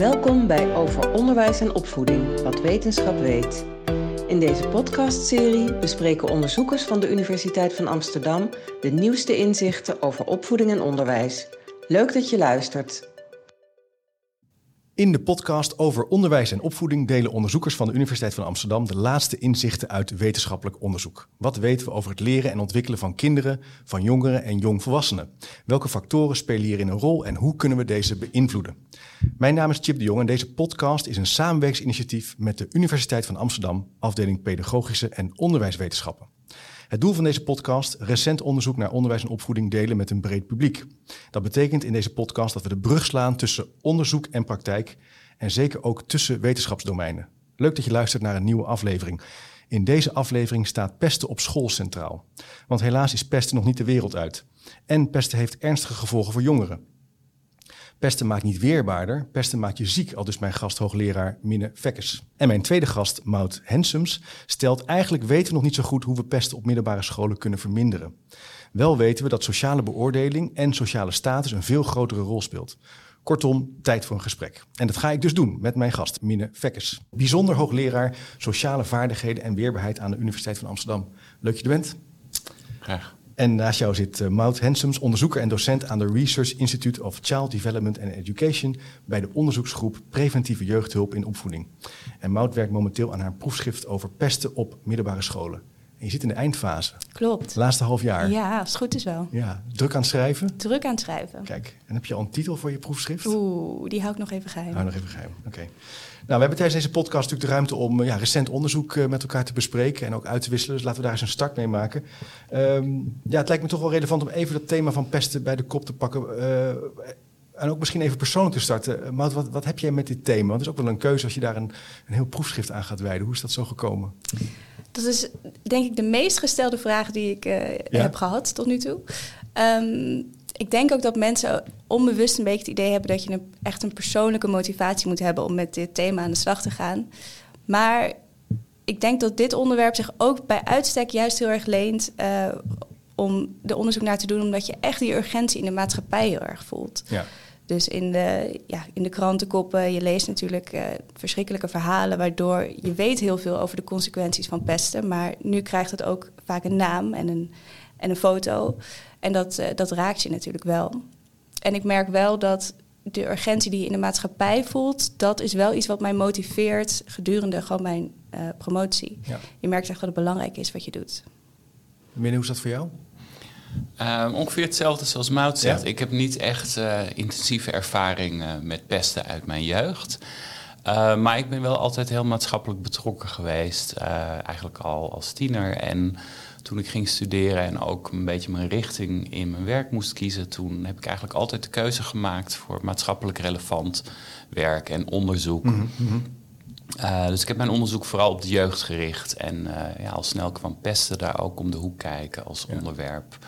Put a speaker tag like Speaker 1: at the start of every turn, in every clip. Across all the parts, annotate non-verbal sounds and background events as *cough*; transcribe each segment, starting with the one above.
Speaker 1: Welkom bij Over Onderwijs en Opvoeding, wat wetenschap weet. In deze podcastserie bespreken onderzoekers van de Universiteit van Amsterdam de nieuwste inzichten over opvoeding en onderwijs. Leuk dat je luistert.
Speaker 2: In de podcast over onderwijs en opvoeding delen onderzoekers van de Universiteit van Amsterdam de laatste inzichten uit wetenschappelijk onderzoek. Wat weten we over het leren en ontwikkelen van kinderen, van jongeren en jongvolwassenen? Welke factoren spelen hierin een rol en hoe kunnen we deze beïnvloeden? Mijn naam is Chip de Jong en deze podcast is een samenwerkingsinitiatief met de Universiteit van Amsterdam, afdeling Pedagogische en Onderwijswetenschappen. Het doel van deze podcast, recent onderzoek naar onderwijs en opvoeding delen met een breed publiek. Dat betekent in deze podcast dat we de brug slaan tussen onderzoek en praktijk en zeker ook tussen wetenschapsdomeinen. Leuk dat je luistert naar een nieuwe aflevering. In deze aflevering staat pesten op school centraal. Want helaas is pesten nog niet de wereld uit. En pesten heeft ernstige gevolgen voor jongeren. Pesten maakt niet weerbaarder, pesten maakt je ziek, al dus mijn gast hoogleraar Minne Vekkes. En mijn tweede gast, Maud Hensums, stelt eigenlijk weten we nog niet zo goed hoe we pesten op middelbare scholen kunnen verminderen. Wel weten we dat sociale beoordeling en sociale status een veel grotere rol speelt. Kortom, tijd voor een gesprek. En dat ga ik dus doen met mijn gast, Minne Vekkes. Bijzonder hoogleraar sociale vaardigheden en weerbaarheid aan de Universiteit van Amsterdam. Leuk je er bent.
Speaker 3: Graag.
Speaker 2: En naast jou zit uh, Maud Hensums, onderzoeker en docent aan de Research Institute of Child Development and Education bij de onderzoeksgroep Preventieve Jeugdhulp in Opvoeding. En Maud werkt momenteel aan haar proefschrift over pesten op middelbare scholen. En je zit in de eindfase.
Speaker 4: Klopt.
Speaker 2: Laatste half jaar.
Speaker 4: Ja, als het goed is wel.
Speaker 2: Ja, druk aan het schrijven.
Speaker 4: Druk aan het schrijven.
Speaker 2: Kijk, en heb je al een titel voor je proefschrift?
Speaker 4: Oeh, die hou ik nog even geheim.
Speaker 2: Hou nog even geheim, oké. We hebben tijdens deze podcast natuurlijk de ruimte om ja, recent onderzoek uh, met elkaar te bespreken en ook uit te wisselen. Dus laten we daar eens een start mee maken. Um, ja, het lijkt me toch wel relevant om even dat thema van pesten bij de kop te pakken. Uh, en ook misschien even persoonlijk te starten. Maud, wat, wat heb jij met dit thema? Want het is ook wel een keuze als je daar een, een heel proefschrift aan gaat wijden. Hoe is dat zo gekomen?
Speaker 4: Dat is denk ik de meest gestelde vraag die ik uh, ja? heb gehad tot nu toe. Um, ik denk ook dat mensen onbewust een beetje het idee hebben dat je een, echt een persoonlijke motivatie moet hebben om met dit thema aan de slag te gaan. Maar ik denk dat dit onderwerp zich ook bij uitstek juist heel erg leent uh, om er onderzoek naar te doen, omdat je echt die urgentie in de maatschappij heel erg voelt. Ja. Dus in de, ja, in de krantenkoppen, je leest natuurlijk uh, verschrikkelijke verhalen, waardoor je weet heel veel over de consequenties van pesten. Maar nu krijgt het ook vaak een naam en een, en een foto. En dat, uh, dat raakt je natuurlijk wel. En ik merk wel dat de urgentie die je in de maatschappij voelt, dat is wel iets wat mij motiveert gedurende gewoon mijn uh, promotie. Ja. Je merkt echt dat het belangrijk is wat je doet.
Speaker 2: Minne, hoe is dat voor jou?
Speaker 3: Um, ongeveer hetzelfde zoals Mout zegt. Ja? Ik heb niet echt uh, intensieve ervaring uh, met pesten uit mijn jeugd. Uh, maar ik ben wel altijd heel maatschappelijk betrokken geweest. eigenlijk al als tiener. En toen ik ging studeren en ook een beetje mijn richting in mijn werk moest kiezen, toen heb ik eigenlijk altijd de keuze gemaakt voor maatschappelijk relevant werk en onderzoek. Mm -hmm. uh, dus ik heb mijn onderzoek vooral op de jeugd gericht. En uh, ja, al snel kwam pesten daar ook om de hoek kijken als ja. onderwerp.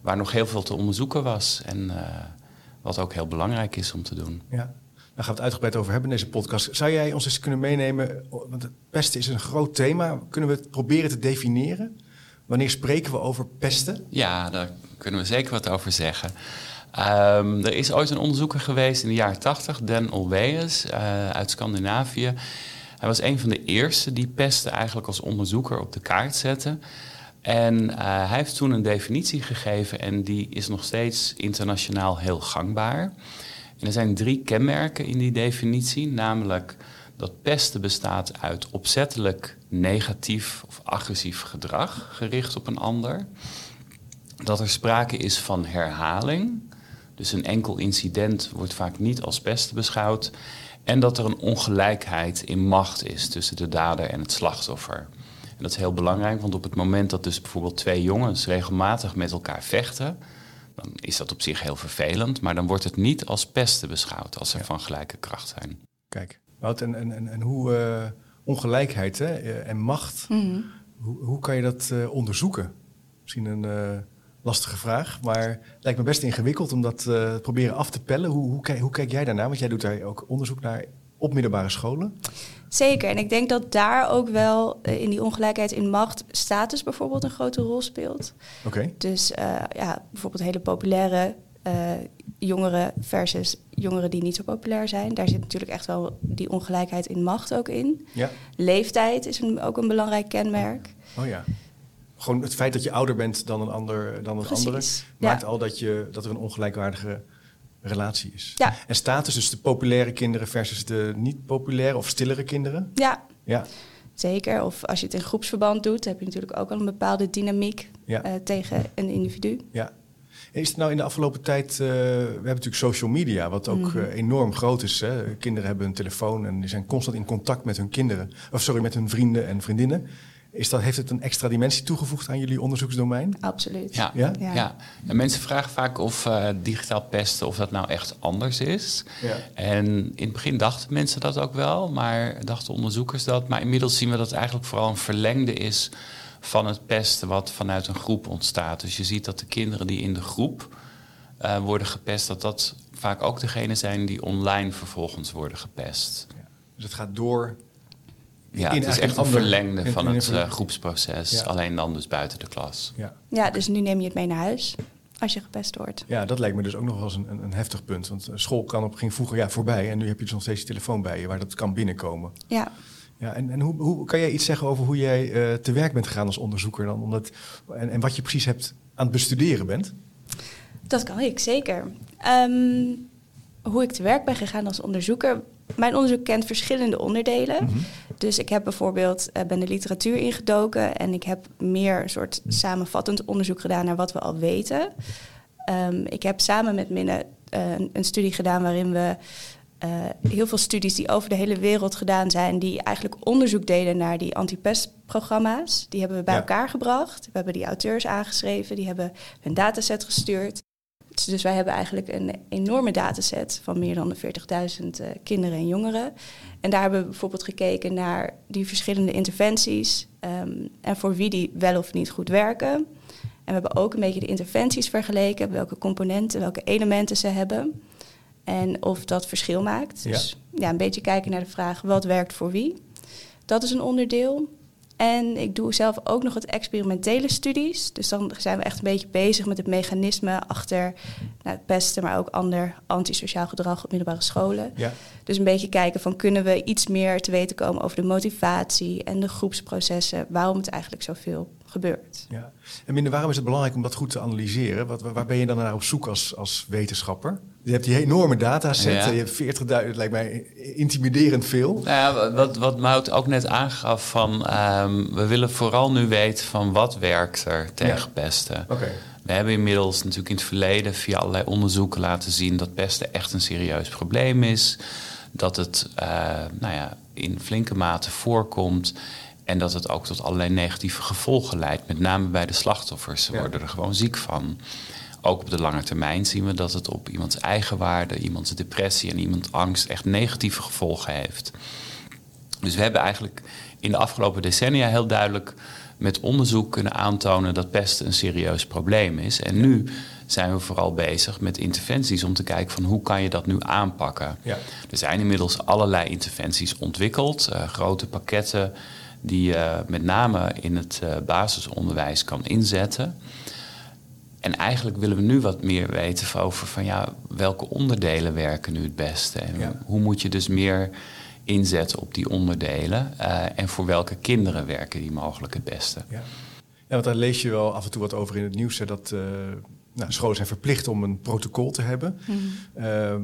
Speaker 3: Waar nog heel veel te onderzoeken was. En uh, wat ook heel belangrijk is om te doen.
Speaker 2: Ja. Daar gaan we het uitgebreid over hebben in deze podcast. Zou jij ons eens kunnen meenemen? Want pesten is een groot thema. Kunnen we het proberen te definiëren? Wanneer spreken we over pesten?
Speaker 3: Ja, daar kunnen we zeker wat over zeggen. Um, er is ooit een onderzoeker geweest in de jaren 80, Dan Olweus uh, uit Scandinavië. Hij was een van de eerste die pesten eigenlijk als onderzoeker op de kaart zette. En uh, hij heeft toen een definitie gegeven en die is nog steeds internationaal heel gangbaar. En er zijn drie kenmerken in die definitie, namelijk dat pesten bestaat uit opzettelijk negatief of agressief gedrag gericht op een ander. Dat er sprake is van herhaling. Dus een enkel incident wordt vaak niet als pesten beschouwd. En dat er een ongelijkheid in macht is tussen de dader en het slachtoffer. En dat is heel belangrijk, want op het moment dat dus bijvoorbeeld twee jongens regelmatig met elkaar vechten, dan is dat op zich heel vervelend. Maar dan wordt het niet als pesten beschouwd als er ja. van gelijke kracht zijn.
Speaker 2: Kijk, Wout, en, en, en hoe uh, ongelijkheid hè, en macht, mm -hmm. hoe, hoe, kan je dat uh, onderzoeken? Misschien een uh, lastige vraag, maar lijkt me best ingewikkeld om dat proberen af te pellen. Hoe, hoe, kijk, hoe kijk jij daarnaar? Want jij doet daar ook onderzoek naar op middelbare scholen.
Speaker 4: Zeker, en ik denk dat daar ook wel uh, in die ongelijkheid in macht status bijvoorbeeld een grote rol speelt.
Speaker 2: Oké. Okay.
Speaker 4: Dus uh, ja, bijvoorbeeld hele populaire uh, jongeren versus jongeren die niet zo populair zijn. Daar zit natuurlijk echt wel die ongelijkheid in macht ook in.
Speaker 2: Ja.
Speaker 4: Leeftijd is een, ook een belangrijk kenmerk.
Speaker 2: Oh ja. Gewoon het feit dat je ouder bent dan een, ander, dan een
Speaker 4: Precies,
Speaker 2: andere...
Speaker 4: ja.
Speaker 2: maakt al dat, je, dat er een ongelijkwaardige relatie is.
Speaker 4: Ja.
Speaker 2: En status dus de populaire kinderen versus de niet populaire of stillere kinderen?
Speaker 4: Ja,
Speaker 2: Ja.
Speaker 4: zeker. Of als je het in groepsverband doet, heb je natuurlijk ook al een bepaalde dynamiek
Speaker 2: Ja.
Speaker 4: eh, tegen een individu.
Speaker 2: Ja. Is het nou in de afgelopen tijd, eh, we hebben natuurlijk social media, wat ook
Speaker 4: Mhm.
Speaker 2: eh, enorm groot is. Hè? Kinderen hebben een telefoon en die zijn constant in contact met hun kinderen, of sorry, met hun vrienden en vriendinnen. Is dat, heeft het een extra dimensie toegevoegd aan jullie onderzoeksdomein?
Speaker 4: Absoluut.
Speaker 3: Ja,
Speaker 2: Ja?
Speaker 3: ja.
Speaker 4: Ja.
Speaker 3: En mensen vragen vaak of eh, digitaal pesten, of dat nou echt anders is.
Speaker 2: Ja.
Speaker 3: En in het begin dachten mensen dat ook wel, maar dachten onderzoekers dat. Maar inmiddels zien we dat het eigenlijk vooral een verlengde is van het pesten wat vanuit een groep ontstaat. Dus je ziet dat de kinderen die in de groep eh, worden gepest, dat dat vaak ook degene zijn die online vervolgens worden gepest.
Speaker 2: Dus het gaat door.
Speaker 3: Ja,
Speaker 2: In
Speaker 3: het is echt een verlengde van het eh, groepsproces,
Speaker 2: Ja.
Speaker 3: alleen dan dus buiten de klas.
Speaker 2: Ja.
Speaker 4: Ja, dus nu neem je het mee naar huis als je gepest wordt.
Speaker 2: ja, dat lijkt me dus ook nog wel eens een, een, een heftig punt. Want eh, school kan op, ging vroeger ja, voorbij en nu heb je dus nog steeds je telefoon bij je waar dat kan binnenkomen.
Speaker 4: Ja,
Speaker 2: Ja, en en hoe, hoe kan jij iets zeggen over hoe jij eh, te werk bent gegaan als onderzoeker dan? Omdat, en, en wat je precies hebt aan het bestuderen bent?
Speaker 4: dat kan ik zeker. Ehm, hoe ik te werk ben gegaan als onderzoeker. Mijn onderzoek kent verschillende onderdelen.
Speaker 2: Mhm.
Speaker 4: Dus ik heb bijvoorbeeld eh, ben de literatuur ingedoken en ik heb meer een soort samenvattend onderzoek gedaan naar wat we al weten. Ehm, ik heb samen met Minne eh, een, een studie gedaan waarin we eh, heel veel studies die over de hele wereld gedaan zijn, die eigenlijk onderzoek deden naar die antipestprogramma's. Die hebben we bij
Speaker 2: Ja.
Speaker 4: elkaar gebracht. We hebben die auteurs aangeschreven, die hebben een dataset gestuurd. Dus- Dus wij hebben eigenlijk een enorme dataset van meer dan de 40.000 eh, kinderen en jongeren. En daar hebben we bijvoorbeeld gekeken naar die verschillende interventies ehm, en voor wie die wel of niet goed werken. En we hebben ook een beetje de interventies vergeleken, welke componenten, welke elementen ze hebben. En of dat verschil maakt.
Speaker 2: Ja.
Speaker 4: Dus ja, een beetje kijken naar de vraag wat werkt voor wie. Dat is een onderdeel. En ik doe zelf ook nog het experimentele studies. Dus dan zijn we echt een beetje bezig met het mechanisme achter nou, het pesten, maar ook ander antisociaal gedrag op middelbare scholen.
Speaker 2: Ja.
Speaker 4: Dus een beetje kijken van kunnen we iets meer te weten komen over de motivatie en de groepsprocessen, waarom het eigenlijk zoveel gebeurt.
Speaker 2: Ja. En minder, waarom is het belangrijk om dat goed te analyseren? Wat, waar ben je dan naar op zoek als, als wetenschapper? Je hebt die enorme dataset,
Speaker 3: Ja.
Speaker 2: je hebt 40.000, het lijkt mij intimiderend veel.
Speaker 3: Nou ja, wat, wat Mout ook net aangaf van... ehm, we willen vooral nu weten van wat werkt er tegen
Speaker 2: Ja.
Speaker 3: pesten. We hebben inmiddels natuurlijk in het verleden via allerlei onderzoeken laten zien... dat pesten echt een serieus probleem is. Dat het eh, nou ja, in flinke mate voorkomt... En dat het ook tot allerlei negatieve gevolgen leidt. Met name bij de slachtoffers. Ze worden er gewoon ziek van. Ook op de lange termijn zien we dat het op iemands eigenwaarde, iemands depressie en iemands angst echt negatieve gevolgen heeft. Dus we hebben eigenlijk in de afgelopen decennia heel duidelijk met onderzoek kunnen aantonen dat pesten een serieus probleem is. En nu zijn we vooral bezig met interventies om te kijken van hoe kan je dat nu aanpakken.
Speaker 2: Ja.
Speaker 3: Er zijn inmiddels allerlei interventies ontwikkeld, eh, grote pakketten die je met name in het eh, basisonderwijs kan inzetten. En eigenlijk willen we nu wat meer weten over van ja, welke onderdelen werken nu het beste. En
Speaker 2: Ja.
Speaker 3: hoe moet je dus meer inzetten op die onderdelen. eh, en voor welke kinderen werken die mogelijk het beste.
Speaker 2: Ja. ja, want daar lees je wel af en toe wat over in het nieuws. Hè, dat eh, nou, scholen zijn verplicht om een protocol te hebben. Ehm,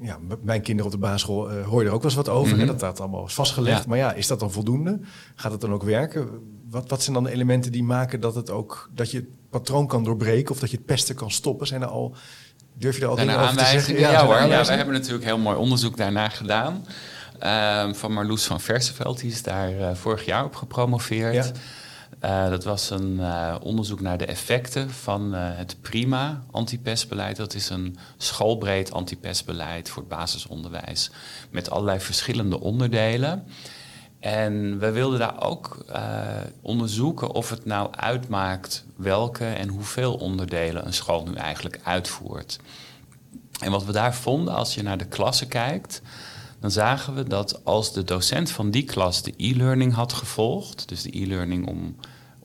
Speaker 2: ja, m- mijn kinderen op de basisschool eh hoor je er ook wel eens wat over.
Speaker 3: Mhm.
Speaker 2: hè, dat dat allemaal is vastgelegd.
Speaker 3: Ja.
Speaker 2: Maar ja, is dat dan voldoende? Gaat het dan ook werken? Wat, wat zijn dan de elementen die maken dat, het ook, dat je het patroon kan doorbreken... of dat je het pesten kan stoppen? Zijn er al... Durf je er al dingen over te zeggen?
Speaker 3: Ja, hoor. Ja, wij hebben natuurlijk heel mooi onderzoek daarna gedaan. Ehm, van Marloes van Verseveld. Die is daar eh, vorig jaar op gepromoveerd.
Speaker 2: Ja.
Speaker 3: Eh, dat was een eh, onderzoek naar de effecten van het PRIMA antipestbeleid. Dat is een schoolbreed antipestbeleid voor het basisonderwijs. Met allerlei verschillende onderdelen. En we wilden daar ook eh, onderzoeken of het nou uitmaakt welke en hoeveel onderdelen een school nu eigenlijk uitvoert. En wat we daar vonden, als je naar de klassen kijkt, dan zagen we dat als de docent van die klas de e-learning had gevolgd, dus de e-learning om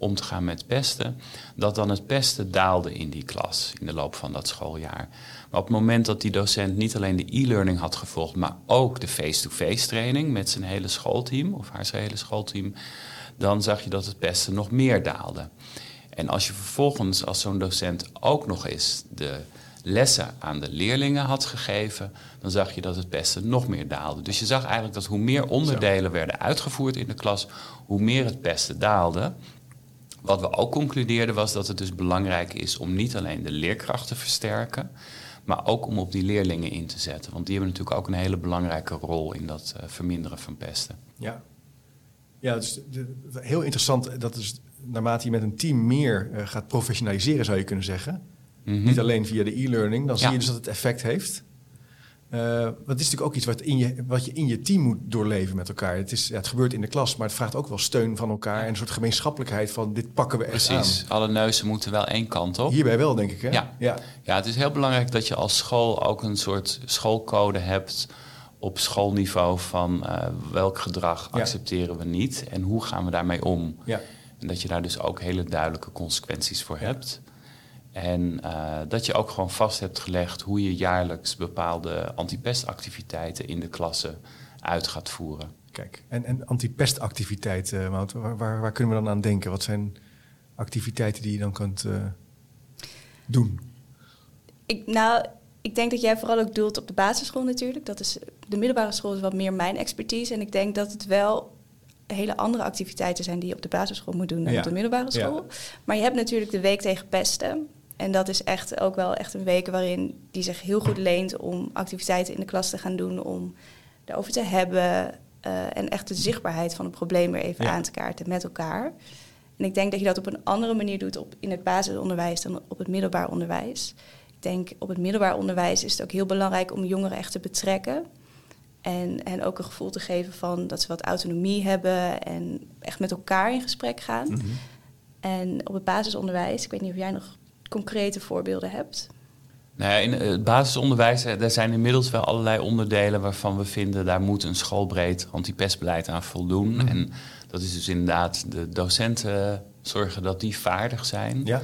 Speaker 3: om te gaan met pesten, dat dan het pesten daalde in die klas in de loop van dat schooljaar. Maar op het moment dat die docent niet alleen de e-learning had gevolgd, maar ook de face-to-face training met zijn hele schoolteam of haar zijn hele schoolteam, dan zag je dat het pesten nog meer daalde. En als je vervolgens als zo'n docent ook nog eens de lessen aan de leerlingen had gegeven, dan zag je dat het pesten nog meer daalde. Dus je zag eigenlijk dat hoe meer onderdelen werden uitgevoerd in de klas, hoe meer het pesten daalde. Wat we ook concludeerden was dat het dus belangrijk is om niet alleen de leerkracht te versterken, maar ook om op die leerlingen in te zetten. Want die hebben natuurlijk ook een hele belangrijke rol in dat uh, verminderen van pesten.
Speaker 2: Ja, ja het is heel interessant. Dat is naarmate je met een team meer uh, gaat professionaliseren, zou je kunnen zeggen. Mm -hmm. Niet alleen via de e-learning, dan ja. zie je dus dat het effect heeft. Uh, dat is natuurlijk ook iets wat, in je, wat je in je team moet doorleven met elkaar. Het, is, ja, het gebeurt in de klas, maar het vraagt ook wel steun van elkaar... en een soort gemeenschappelijkheid van dit pakken we echt
Speaker 3: Precies, alle neuzen moeten wel één kant op.
Speaker 2: Hierbij wel, denk ik, hè?
Speaker 3: Ja. ja. Ja. het is heel belangrijk dat je als school ook een soort schoolcode hebt... op schoolniveau van uh, welk gedrag ja. accepteren we niet... en hoe gaan we daarmee om.
Speaker 2: Ja.
Speaker 3: En dat je daar dus ook hele duidelijke consequenties voor hebt... En uh, dat je ook gewoon vast hebt gelegd hoe je jaarlijks bepaalde antipestactiviteiten in de klasse uit gaat voeren.
Speaker 2: Kijk, en, en antipestactiviteiten, waar, waar, waar, kunnen we dan aan denken? Wat zijn activiteiten die je dan kunt uh, doen?
Speaker 4: Ik, nou, ik denk dat jij vooral ook doelt op de basisschool natuurlijk. Dat is, de middelbare school is wat meer mijn expertise. En ik denk dat het wel hele andere activiteiten zijn die je op de basisschool moet doen dan ja. op de middelbare school. Ja. Maar je hebt natuurlijk de week tegen pesten. En dat is echt ook wel echt een week waarin die zich heel goed leent om activiteiten in de klas te gaan doen, om daarover te hebben uh, en echt de zichtbaarheid van het probleem weer even ja. aan te kaarten met elkaar. En ik denk dat je dat op een andere manier doet op, in het basisonderwijs dan op het middelbaar onderwijs. Ik denk op het middelbaar onderwijs is het ook heel belangrijk om jongeren echt te betrekken. En, en ook een gevoel te geven van dat ze wat autonomie hebben en echt met elkaar in gesprek gaan. Mm -hmm. En op het basisonderwijs, ik weet niet of jij nog concrete voorbeelden hebt?
Speaker 3: Nou ja, in het basisonderwijs er zijn inmiddels wel allerlei onderdelen waarvan we vinden daar moet een schoolbreed antipestbeleid aan voldoen. Mm. En dat is dus inderdaad de docenten zorgen dat die vaardig zijn
Speaker 2: ja.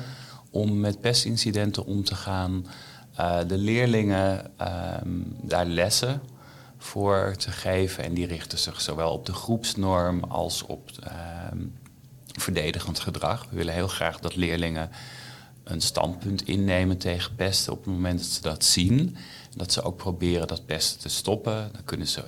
Speaker 3: om met pestincidenten om te gaan. Uh, de leerlingen uh, daar lessen voor te geven en die richten zich zowel op de groepsnorm als op uh, verdedigend gedrag. We willen heel graag dat leerlingen een standpunt innemen tegen pesten op het moment dat ze dat zien. Dat ze ook proberen dat pesten te stoppen. Dan kunnen ze,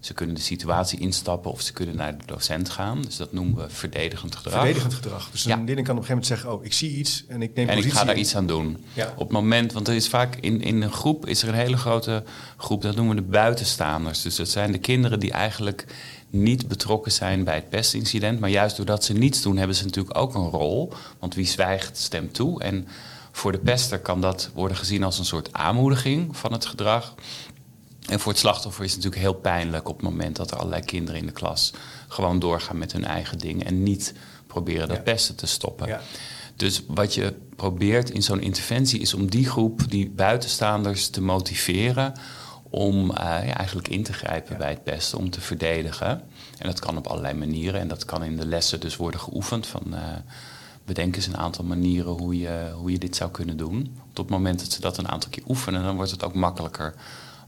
Speaker 3: ze kunnen de situatie instappen of ze kunnen naar de docent gaan. Dus dat noemen we verdedigend gedrag.
Speaker 2: Verdedigend gedrag. Dus een leerling kan op een gegeven moment zeggen, oh, ik zie iets en ik neem
Speaker 3: en
Speaker 2: positie.
Speaker 3: ik ga daar iets aan doen.
Speaker 2: Ja.
Speaker 3: Op het moment, want er is vaak in, in een groep is er een hele grote groep, dat noemen we de buitenstaanders. Dus dat zijn de kinderen die eigenlijk niet betrokken zijn bij het pestincident. Maar juist doordat ze niets doen, hebben ze natuurlijk ook een rol. Want wie zwijgt, stemt toe. En voor de pester kan dat worden gezien als een soort aanmoediging van het gedrag. En voor het slachtoffer is het natuurlijk heel pijnlijk op het moment dat er allerlei kinderen in de klas gewoon doorgaan met hun eigen ding en niet proberen dat ja. pesten te stoppen.
Speaker 2: Ja.
Speaker 3: Dus wat je probeert in zo'n interventie is om die groep, die buitenstaanders, te motiveren om uh, ja, eigenlijk in te grijpen ja. bij het pesten, om te verdedigen. En dat kan op allerlei manieren en dat kan in de lessen dus worden geoefend. Van, uh, bedenk eens een aantal manieren hoe je, hoe je dit zou kunnen doen. Op het moment dat ze dat een aantal keer oefenen, dan wordt het ook makkelijker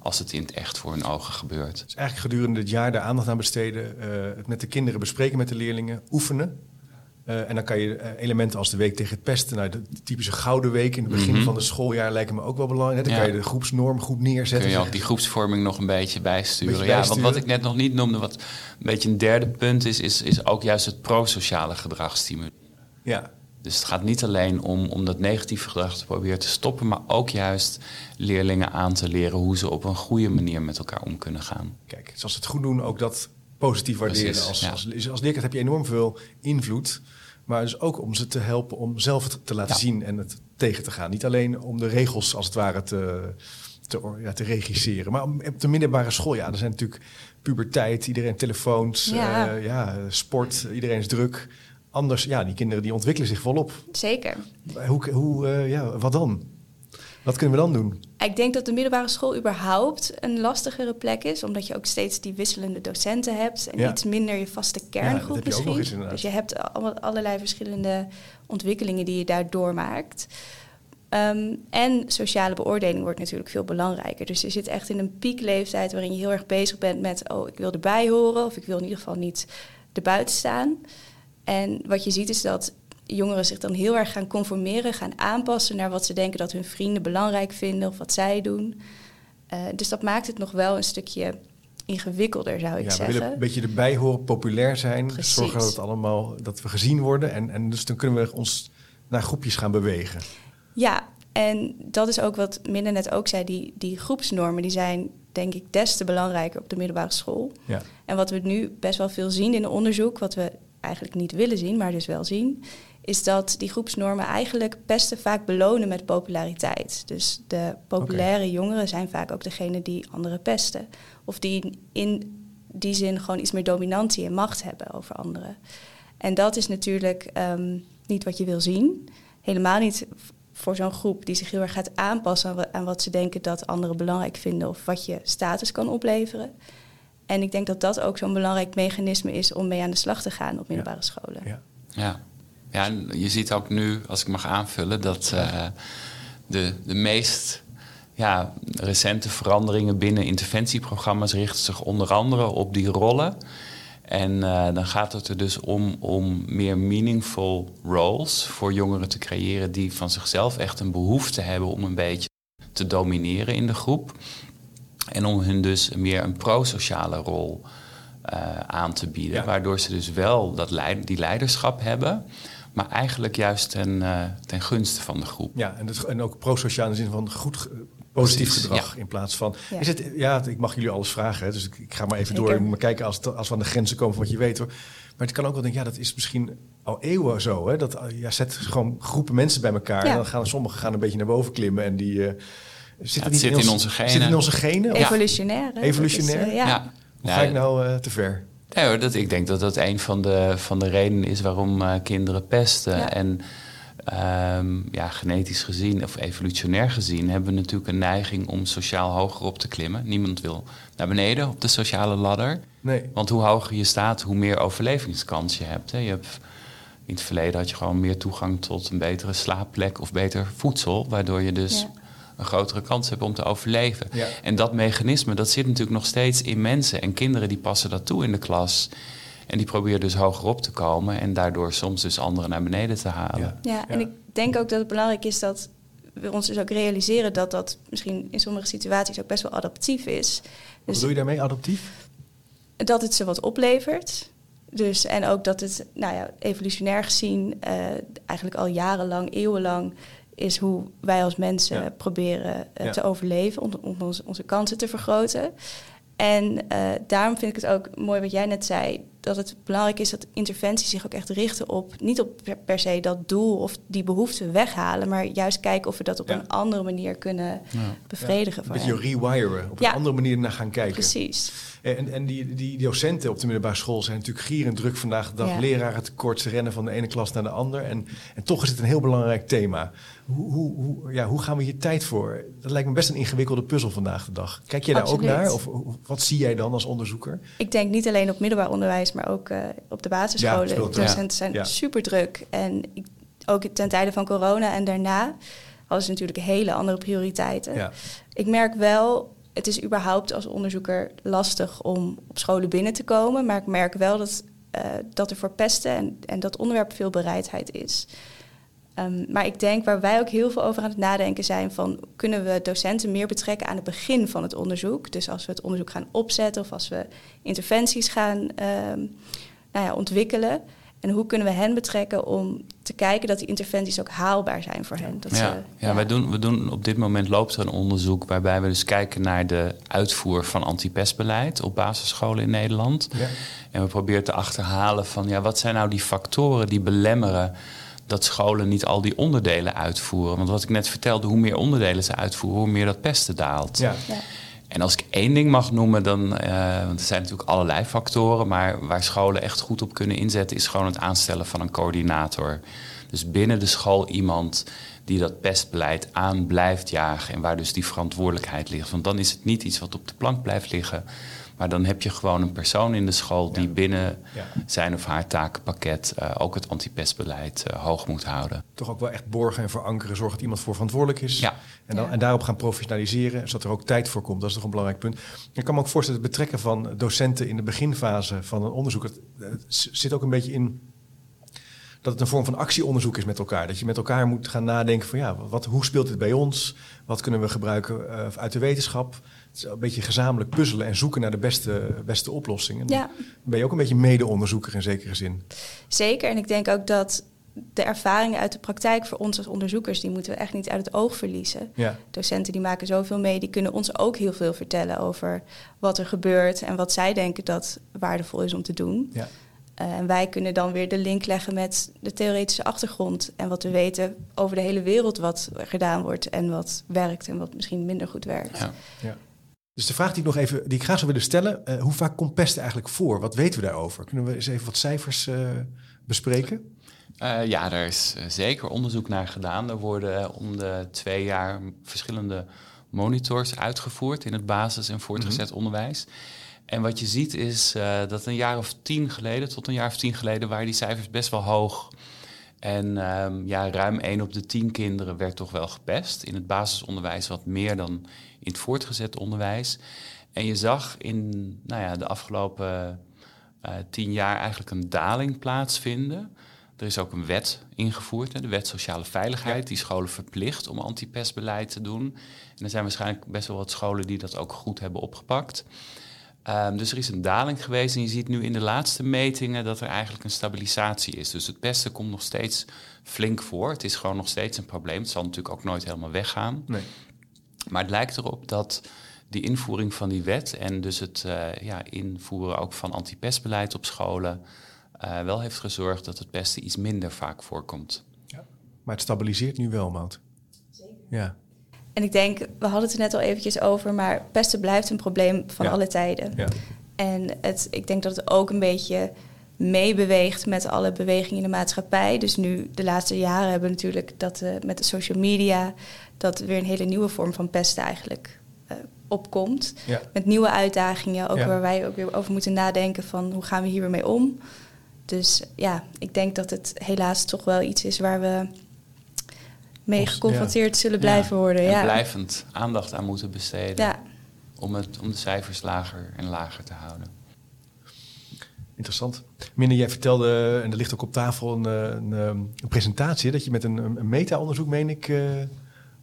Speaker 3: als het in het echt voor hun ogen gebeurt.
Speaker 2: Dus eigenlijk gedurende het jaar daar aandacht aan besteden, uh, het met de kinderen bespreken met de leerlingen, oefenen. Uh, en dan kan je uh, elementen als de week tegen het pesten, nou, de typische gouden week in het begin mm -hmm. van het schooljaar lijken me ook wel belangrijk. Dan ja. kan je de groepsnorm goed neerzetten.
Speaker 3: Kun je ook die groepsvorming nog een beetje bijsturen. Beetje ja, want wat ik net nog niet noemde, wat een beetje een derde punt is, is, is ook juist het prosociale gedrag stimuleren.
Speaker 2: Ja.
Speaker 3: Dus het gaat niet alleen om, om dat negatieve gedrag te proberen te stoppen, maar ook juist leerlingen aan te leren hoe ze op een goede manier met elkaar om kunnen gaan.
Speaker 2: Kijk, zoals ze het goed doen, ook dat positief waarderen. Precies, als, ja. als, als, als leerkracht heb je enorm veel invloed. Maar dus ook om ze te helpen om zelf het te laten ja. zien en het tegen te gaan. Niet alleen om de regels als het ware te, te, ja, te regisseren. Maar op de middelbare school, ja, er zijn natuurlijk puberteit, iedereen telefoons, ja. Uh, ja, sport, iedereen is druk. Anders, ja, die kinderen die ontwikkelen zich volop.
Speaker 4: Zeker.
Speaker 2: Hoe, hoe uh, ja, wat dan? Wat kunnen we dan doen?
Speaker 4: Ik denk dat de middelbare school überhaupt een lastigere plek is, omdat je ook steeds die wisselende docenten hebt en iets minder je vaste kerngroep ja, misschien. dus je hebt allerlei verschillende ontwikkelingen die je daar doormaakt. Ehm, en sociale beoordeling wordt natuurlijk veel belangrijker. Dus je zit echt in een piekleeftijd waarin je heel erg bezig bent met, oh, ik wil erbij horen of ik wil in ieder geval niet erbuiten staan. En wat je ziet is dat jongeren zich dan heel erg gaan conformeren, gaan aanpassen naar wat ze denken dat hun vrienden belangrijk vinden of wat zij doen. Uh, dus dat maakt het nog wel een stukje ingewikkelder, zou ik
Speaker 2: ja,
Speaker 4: zeggen.
Speaker 2: We willen een beetje erbij horen, populair zijn, Precies. zorgen dat, het allemaal, dat we gezien worden. En, en dus dan kunnen we ons naar groepjes gaan bewegen.
Speaker 4: Ja, en dat is ook wat Minne net ook zei, die, die groepsnormen die zijn denk ik des te belangrijker op de middelbare school. Ja. En wat we nu best wel veel zien in onderzoek, wat we eigenlijk niet willen zien, maar dus wel zien, is dat die groepsnormen eigenlijk pesten vaak belonen met populariteit. Dus de populaire jongeren zijn vaak ook degene die anderen pesten. Of die in die zin gewoon iets meer dominantie en macht hebben over anderen. En dat is natuurlijk ehm, niet wat je wil zien. Helemaal niet voor zo'n groep die zich heel erg gaat aanpassen aan wat ze denken dat anderen belangrijk vinden of wat je status kan opleveren. En ik denk dat dat ook zo'n belangrijk mechanisme is om mee aan de slag te gaan op middelbare scholen.
Speaker 3: Ja. ja. Ja, je ziet ook nu, als ik mag aanvullen, dat uh, de, de meest ja, recente veranderingen binnen interventieprogramma's richten zich onder andere op die rollen. En uh, dan gaat het er dus om om meer meaningful roles voor jongeren te creëren die van zichzelf echt een behoefte hebben om een beetje te domineren in de groep. En om hun dus meer een pro-sociale rol uh, aan te bieden. Waardoor ze dus wel dat leid, die leiderschap hebben maar eigenlijk juist ten, uh, ten gunste van de groep.
Speaker 2: Ja, en, en ook pro-sociaal in de zin van goed, positief gedrag in plaats van. Ja. Is het, ja, ik mag jullie alles vragen, hè, dus ik, ik, ga maar even door. Ik moet maar kijken als, als we aan de grenzen komen van wat je weet hoor. Maar het kan ook wel denken, ja, dat is misschien al eeuwen zo. Hè, dat eh, ja, zet gewoon groepen mensen bij elkaar. En dan gaan sommigen gaan een beetje naar boven klimmen en die. Uh,
Speaker 3: zit het, zit in, onze genen.
Speaker 2: Zit in onze genen?
Speaker 4: Evolutionair.
Speaker 2: Evolutionair?
Speaker 4: Is, ja.
Speaker 2: Hoe ga ik nou te ver?
Speaker 3: Hoor, dat, ik denk dat dat een van de, van de redenen is waarom uh, kinderen pesten. En um, ja, genetisch gezien of evolutionair gezien hebben we natuurlijk een neiging om sociaal hoger op te klimmen. Niemand wil naar beneden op de sociale ladder. Nee. Want hoe hoger je staat, hoe meer overlevingskans je hebt. Hè. Je hebt in het verleden had je gewoon meer toegang tot een betere slaapplek of beter voedsel, waardoor je dus een grotere kans hebben om te overleven. En dat mechanisme, dat zit natuurlijk nog steeds in mensen. En kinderen die passen dat toe in de klas. En die proberen dus hoger op te komen en daardoor soms dus anderen naar beneden te halen.
Speaker 4: Ja, ja en ik denk ook dat het belangrijk is dat we ons dus ook realiseren dat dat misschien in sommige situaties ook best wel adaptief is. Dus
Speaker 2: wat bedoel je daarmee, adaptief?
Speaker 4: Dat het ze wat oplevert. Dus, en ook dat het, nou ja, evolutionair gezien, uh, eigenlijk al jarenlang, eeuwenlang, is hoe wij als mensen proberen uh, te overleven, om, om onze, onze kansen te vergroten. En uh, daarom vind ik het ook mooi wat jij net zei, dat het belangrijk is dat interventies zich ook echt richten op, niet op per, se dat doel of die behoefte weghalen, maar juist kijken of we dat op een andere manier kunnen bevredigen.
Speaker 2: Ja. Een beetje rewiren, op een andere manier naar gaan kijken.
Speaker 4: Precies.
Speaker 2: En, en die, die docenten op de middelbare school zijn natuurlijk gierend druk vandaag de dag. Ja. Leraren tekort, ze rennen van de ene klas naar de ander. En, en toch is het een heel belangrijk thema. Hoe, hoe, hoe, ja, hoe gaan we hier tijd voor? Dat lijkt me best een ingewikkelde puzzel vandaag de dag. Kijk je daar ook naar? Of wat zie jij dan als onderzoeker?
Speaker 4: Ik denk niet alleen op middelbaar onderwijs, maar ook uh, op de basisscholen. Ja, docenten zijn super druk. En ik, ook ten tijde van corona en daarna hadden ze natuurlijk hele andere prioriteiten. Ik merk wel het is überhaupt als onderzoeker lastig om op scholen binnen te komen. Maar ik merk wel dat, uh, dat er voor pesten en, en dat onderwerp veel bereidheid is. Um, maar ik denk waar wij ook heel veel over aan het nadenken zijn van kunnen we docenten meer betrekken aan het begin van het onderzoek. Dus als we het onderzoek gaan opzetten of als we interventies gaan um, nou ja, ontwikkelen. En hoe kunnen we hen betrekken om te kijken dat die interventies ook haalbaar zijn voor hen? Dat
Speaker 3: ja, ze, ja, Wij doen, we doen op dit moment loopt er een onderzoek waarbij we dus kijken naar de uitvoer van antipestbeleid op basisscholen in Nederland. Ja. En we proberen te achterhalen van ja, wat zijn nou die factoren die belemmeren dat scholen niet al die onderdelen uitvoeren. Want wat ik net vertelde, hoe meer onderdelen ze uitvoeren, hoe meer dat pesten daalt. Ja. En als ik één ding mag noemen, dan, uh, want er zijn natuurlijk allerlei factoren, maar waar scholen echt goed op kunnen inzetten, is gewoon het aanstellen van een coördinator. Dus binnen de school iemand die dat pestbeleid aan blijft jagen en waar dus die verantwoordelijkheid ligt. Want dan is het niet iets wat op de plank blijft liggen, maar dan heb je gewoon een persoon in de school die binnen zijn of haar takenpakket uh, ook het antipestbeleid uh, hoog moet houden.
Speaker 2: Toch ook wel echt borgen en verankeren, zorgen dat iemand voor verantwoordelijk is. Ja. En, dan, en daarop gaan professionaliseren, zodat er ook tijd voor komt. Dat is toch een belangrijk punt. Ik kan me ook voorstellen, het betrekken van docenten in de beginfase van een onderzoek, het, het zit ook een beetje in dat het een vorm van actieonderzoek is met elkaar. Dat je met elkaar moet gaan nadenken van ja, wat, hoe speelt dit bij ons? Wat kunnen we gebruiken uh, uit de wetenschap? Het is een beetje gezamenlijk puzzelen en zoeken naar de beste, beste oplossingen. Ja. Dan ben je ook een beetje mede-onderzoeker in zekere zin.
Speaker 4: Zeker, en ik denk ook dat de ervaringen uit de praktijk voor ons als onderzoekers, die moeten we echt niet uit het oog verliezen. Ja. Docenten die maken zoveel mee, die kunnen ons ook heel veel vertellen over wat er gebeurt en wat zij denken dat waardevol is om te doen. Ja. Eh, en wij kunnen dan weer de link leggen met de theoretische achtergrond en wat we weten over de hele wereld wat gedaan wordt en wat werkt en wat misschien minder goed werkt. Ja.
Speaker 2: Dus de vraag die ik nog even, die ik graag zou willen stellen, uh, hoe vaak komt pest eigenlijk voor? Wat weten we daarover? Kunnen we eens even wat cijfers uh, bespreken?
Speaker 3: ja, er is zeker onderzoek naar gedaan. Er worden om de twee jaar verschillende monitors uitgevoerd in het basis- en voortgezet mhm. onderwijs. En wat je ziet is dat een jaar of tien geleden, tot een jaar of tien geleden, waren die cijfers best wel hoog. En um, ja, ruim één op de tien kinderen werd toch wel gepest. In het basisonderwijs wat meer dan in het voortgezet onderwijs. En je zag in nou ja, de afgelopen uh, tien jaar eigenlijk een daling plaatsvinden. Er is ook een wet ingevoerd, de wet sociale veiligheid, die scholen verplicht om antipestbeleid te doen. En er zijn waarschijnlijk best wel wat scholen die dat ook goed hebben opgepakt. Um, dus er is een daling geweest en je ziet nu in de laatste metingen dat er eigenlijk een stabilisatie is. Dus het pesten komt nog steeds flink voor. Het is gewoon nog steeds een probleem. Het zal natuurlijk ook nooit helemaal weggaan. Nee. Maar het lijkt erop dat die invoering van die wet en dus het uh, ja, invoeren ook van antipestbeleid op scholen uh, wel heeft gezorgd dat het pesten iets minder vaak voorkomt. Ja.
Speaker 2: Maar het stabiliseert nu wel, Mout.
Speaker 4: Zeker. Ja. En ik denk, we hadden het er net al eventjes over, maar pesten blijft een probleem van alle tijden. Ja. En het, ik denk dat het ook een beetje meebeweegt met alle bewegingen in de maatschappij. Dus nu, de laatste jaren hebben we natuurlijk dat uh, met de social media, dat weer een hele nieuwe vorm van pesten eigenlijk uh, opkomt. Ja. Met nieuwe uitdagingen, ook waar wij ook weer over moeten nadenken van hoe gaan we hier weer mee om. Dus ja, ik denk dat het helaas toch wel iets is waar we mee geconfronteerd zullen blijven worden.
Speaker 3: Ja. blijvend aandacht aan moeten besteden. Om, het, om de cijfers lager en lager te houden.
Speaker 2: Interessant. Minne, jij vertelde, en er ligt ook op tafel een, eh, een, eh, een presentatie, dat je met een, een meta-onderzoek, meen ik, uh,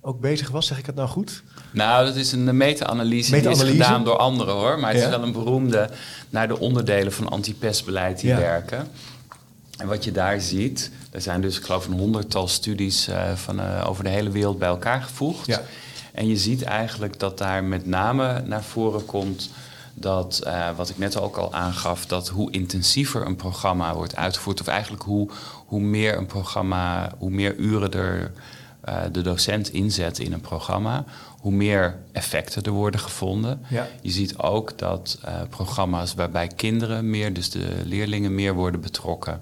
Speaker 2: ook bezig was. Zeg ik het nou goed?
Speaker 3: Nou, dat is een meta-analyse. Meta die is gedaan door anderen hoor. Maar het is wel een beroemde naar de onderdelen van antipestbeleid die werken. En wat je daar ziet, er zijn dus, ik geloof, een honderdtal studies uh, van, uh, over de hele wereld bij elkaar gevoegd. Ja. En je ziet eigenlijk dat daar met name naar voren komt dat, uh, wat ik net ook al aangaf, dat hoe intensiever een programma wordt uitgevoerd, of eigenlijk hoe, hoe meer een programma, hoe meer uren er de docent inzet in een programma, hoe meer effecten er worden gevonden. Ja. Je ziet ook dat programma's waarbij kinderen meer, dus de leerlingen meer worden betrokken,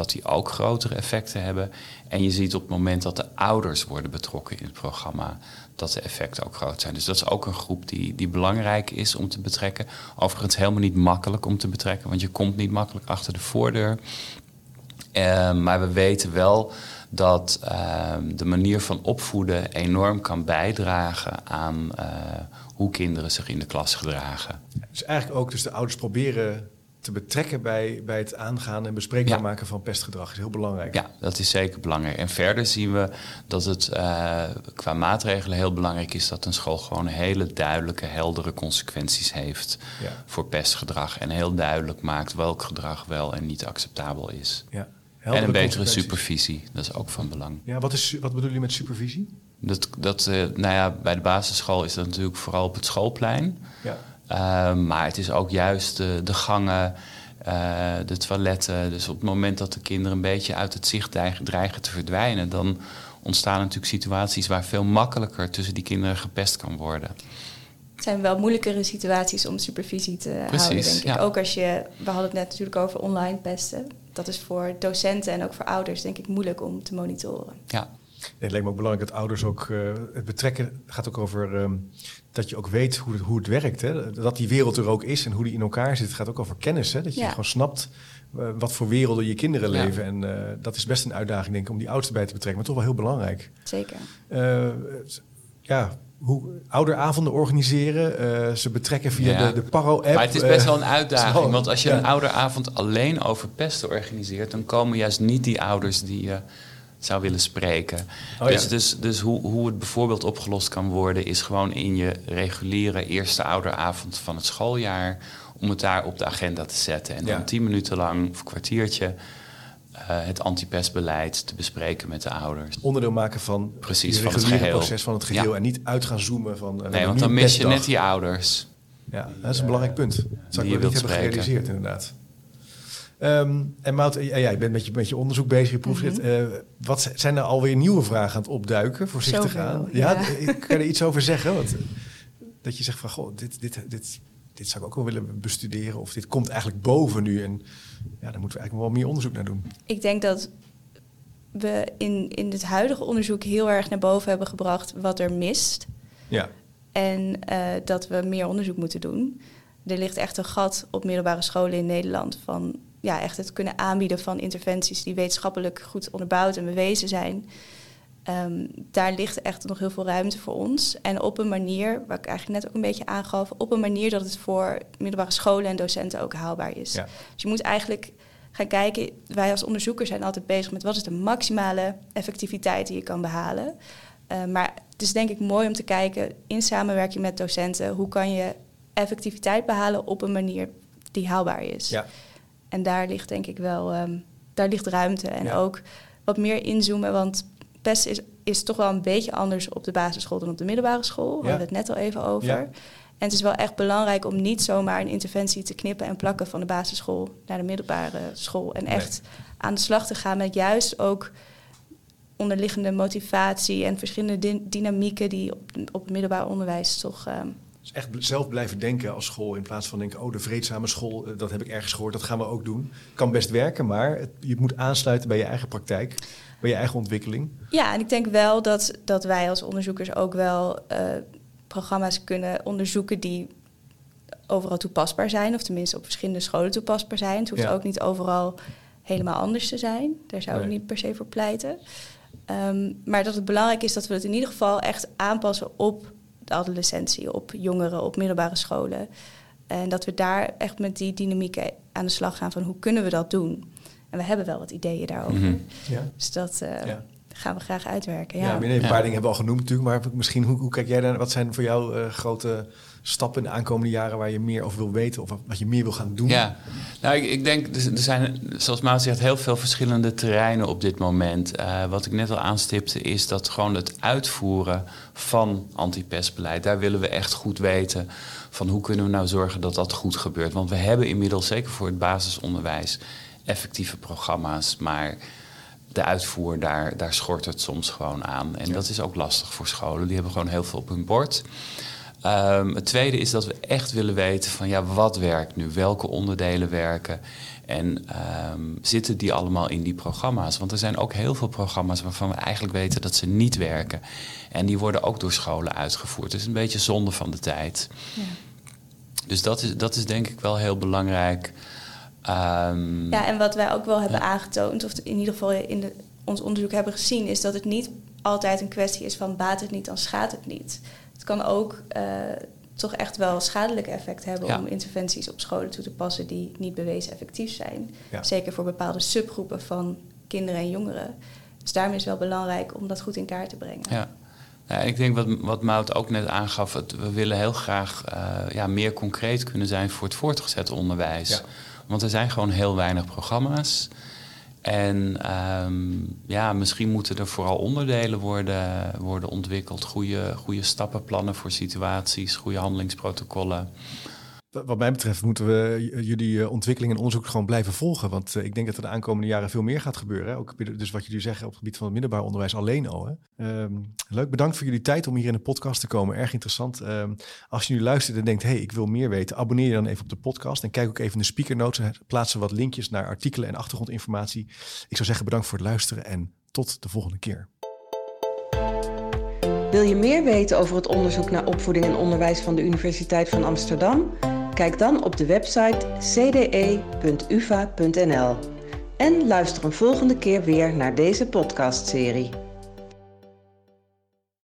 Speaker 3: dat die ook grotere effecten hebben. En je ziet op het moment dat de ouders worden betrokken in het programma, dat de effecten ook groot zijn. Dus dat is ook een groep die, die belangrijk is om te betrekken. Overigens helemaal niet makkelijk om te betrekken, want je komt niet makkelijk achter de voordeur. Uh, maar we weten wel dat uh, de manier van opvoeden enorm kan bijdragen aan uh, hoe kinderen zich in de klas gedragen.
Speaker 2: Dus eigenlijk ook dus de ouders proberen te betrekken bij, bij het aangaan en bespreekbaar maken van pestgedrag is heel belangrijk.
Speaker 3: Ja, dat is zeker belangrijk. En verder zien we dat het uh, qua maatregelen heel belangrijk is dat een school gewoon hele duidelijke, heldere consequenties heeft ja. voor pestgedrag. En heel duidelijk maakt welk gedrag wel en niet acceptabel is. Ja en een betere supervisie, dat is ook van belang.
Speaker 2: Ja, wat, is, wat bedoel je met supervisie?
Speaker 3: Dat, dat, uh, nou ja, bij de basisschool is dat natuurlijk vooral op het schoolplein. Ja. Uh, maar het is ook juist de gangen, eh, de toiletten. Dus op het moment dat de kinderen een beetje uit het zicht dreigen te verdwijnen, dan ontstaan natuurlijk situaties waar veel makkelijker tussen die kinderen gepest kan worden.
Speaker 4: Het zijn wel moeilijkere situaties om supervisie te houden, denk ik. Ook als je, we hadden het net natuurlijk over online pesten dat is voor docenten en ook voor ouders denk ik moeilijk om te monitoren.
Speaker 2: Ja. Het lijkt me ook belangrijk dat ouders ook uh, het betrekken. gaat ook over ehm, dat je ook weet hoe het, hoe het werkt. Hè? Dat die wereld er ook is en hoe die in elkaar zit. Het gaat ook over kennis. Hè? Dat je gewoon snapt uh, wat voor werelden je kinderen leven. En uh, dat is best een uitdaging, denk ik, om die ouders bij te betrekken. Maar toch wel heel belangrijk.
Speaker 4: Zeker.
Speaker 2: ja, hoe ouderavonden organiseren. ze betrekken via de, de Paro-app.
Speaker 3: Maar het is best wel een uitdaging. *laughs* want als je een ouderavond alleen over pesten organiseert... dan komen juist niet die ouders die zou willen spreken. Oh, dus dus, dus hoe, hoe het bijvoorbeeld opgelost kan worden, is gewoon in je reguliere eerste ouderavond van het schooljaar. om het daar op de agenda te zetten. En dan tien minuten lang of een kwartiertje. Uh, het antipestbeleid te bespreken met de ouders.
Speaker 2: Onderdeel maken van,
Speaker 3: Precies, van het geheel.
Speaker 2: proces van het geheel. En niet uit gaan zoomen van.
Speaker 3: Uh, nee, want dan mis je net die ouders.
Speaker 2: Ja, dat is een belangrijk punt. Dat zou ik niet hebben gerealiseerd, inderdaad. Um, en Mout, jij bent met je, met je onderzoek bezig, je proefschrift. Mm wat zijn er alweer nieuwe vragen aan het opduiken, voorzichtig aan? Ja, ja. kan je er iets over zeggen? Want, dat je zegt van, goh, dit, dit, dit, dit zou ik ook wel willen bestuderen. Of dit komt eigenlijk boven nu. En ja, daar moeten we eigenlijk wel meer onderzoek naar doen.
Speaker 4: Ik denk dat we in, in het huidige onderzoek heel erg naar boven hebben gebracht wat er mist.
Speaker 2: Ja.
Speaker 4: En uh, dat we meer onderzoek moeten doen. Er ligt echt een gat op middelbare scholen in Nederland van ja, echt het kunnen aanbieden van interventies die wetenschappelijk goed onderbouwd en bewezen zijn. Um, daar ligt echt nog heel veel ruimte voor ons. En op een manier, waar ik eigenlijk net ook een beetje aangaf, op een manier dat het voor middelbare scholen en docenten ook haalbaar is. Dus je moet eigenlijk gaan kijken, wij als onderzoekers zijn altijd bezig met wat is de maximale effectiviteit die je kan behalen. Uh, maar het is denk ik mooi om te kijken in samenwerking met docenten, hoe kan je effectiviteit behalen op een manier die haalbaar is.
Speaker 2: Ja.
Speaker 4: En daar ligt denk ik wel, um, daar ligt ruimte. En ook wat meer inzoomen, want PES is, is toch wel een beetje anders op de basisschool dan op de middelbare school. We hadden het net al even over. Ja. En het is wel echt belangrijk om niet zomaar een interventie te knippen en plakken van de basisschool naar de middelbare school. En echt aan de slag te gaan met juist ook onderliggende motivatie en verschillende dynamieken die op, op het middelbaar onderwijs toch um,
Speaker 2: dus echt zelf blijven denken als school in plaats van denken, oh de vreedzame school, eh, dat heb ik ergens gehoord, dat gaan we ook doen. Kan best werken, maar het, je moet aansluiten bij je eigen praktijk, bij je eigen ontwikkeling.
Speaker 4: Ja, en ik denk wel dat, dat wij als onderzoekers ook wel uh, programma's kunnen onderzoeken die overal toepasbaar zijn, of tenminste op verschillende scholen toepasbaar zijn. Het hoeft ook niet overal helemaal anders te zijn. Daar zou ik niet per se voor pleiten. Um, maar dat het belangrijk is dat we het in ieder geval echt aanpassen op de adolescentie, op jongeren, op middelbare scholen. En dat we daar echt met die dynamieken aan de slag gaan van hoe kunnen we dat doen. En we hebben wel wat ideeën daarover. Mhm. ja. Dus dat uh, gaan we graag uitwerken. Ja,
Speaker 2: ja een paar dingen hebben we al genoemd natuurlijk, maar misschien hoe, hoe kijk jij daar? Wat zijn voor jou uh, grote stappen in de aankomende jaren waar je meer over wil weten of wat je meer wil gaan doen?
Speaker 3: Ja, nou ik, ik denk, er zijn, zoals Maat zegt, heel veel verschillende terreinen op dit moment. Uh, wat ik net al aanstipte, is dat gewoon het uitvoeren van antipestbeleid, daar willen we echt goed weten van hoe kunnen we nou zorgen dat dat goed gebeurt. Want we hebben inmiddels, zeker voor het basisonderwijs, effectieve programma's, maar de uitvoer, daar, daar schort het soms gewoon aan. En dat is ook lastig voor scholen. Die hebben gewoon heel veel op hun bord. Um, het tweede is dat we echt willen weten van ja, wat werkt nu? Welke onderdelen werken? En um, zitten die allemaal in die programma's? Want er zijn ook heel veel programma's waarvan we eigenlijk weten dat ze niet werken. En die worden ook door scholen uitgevoerd. Het is een beetje zonde van de tijd. Ja. Dus dat is, dat is denk ik wel heel belangrijk.
Speaker 4: Um, ja, en wat wij ook wel hebben aangetoond, of in ieder geval in de, ons onderzoek hebben gezien, is dat het niet altijd een kwestie is van baat het niet, dan schaadt het niet. Het kan ook uh, toch echt wel schadelijke effect hebben om interventies op scholen toe te passen die niet bewezen effectief zijn. Zeker voor bepaalde subgroepen van kinderen en jongeren. Dus daarom is het wel belangrijk om dat goed in kaart te brengen.
Speaker 3: Ja. Ja, ik denk wat, wat Mout ook net aangaf, het, we willen heel graag uh, ja, meer concreet kunnen zijn voor het voortgezet onderwijs. Ja. Want er zijn gewoon heel weinig programma's. En um, ja, misschien moeten er vooral onderdelen worden, worden ontwikkeld. Goede, goede stappenplannen voor situaties, goede handelingsprotocollen.
Speaker 2: Wat mij betreft moeten we jullie eh, ontwikkeling en onderzoek gewoon blijven volgen. Want eh, ik denk dat er de aankomende jaren veel meer gaat gebeuren. Ook dus wat jullie zeggen op het gebied van het middelbaar onderwijs alleen al. Ehm, leuk, bedankt voor jullie tijd om hier in de podcast te komen. Erg interessant. Ehm, als je nu luistert en denkt, hey, ik wil meer weten, abonneer je dan even op de podcast. En kijk ook even in de speaker notes. Plaatsen wat linkjes naar artikelen en achtergrondinformatie. Ik zou zeggen bedankt voor het luisteren en tot de volgende keer.
Speaker 1: Wil je meer weten over het onderzoek naar opvoeding en onderwijs van de Universiteit van Amsterdam? Kijk dan op de website cde.uva.nl. En luister een volgende keer weer naar deze podcastserie.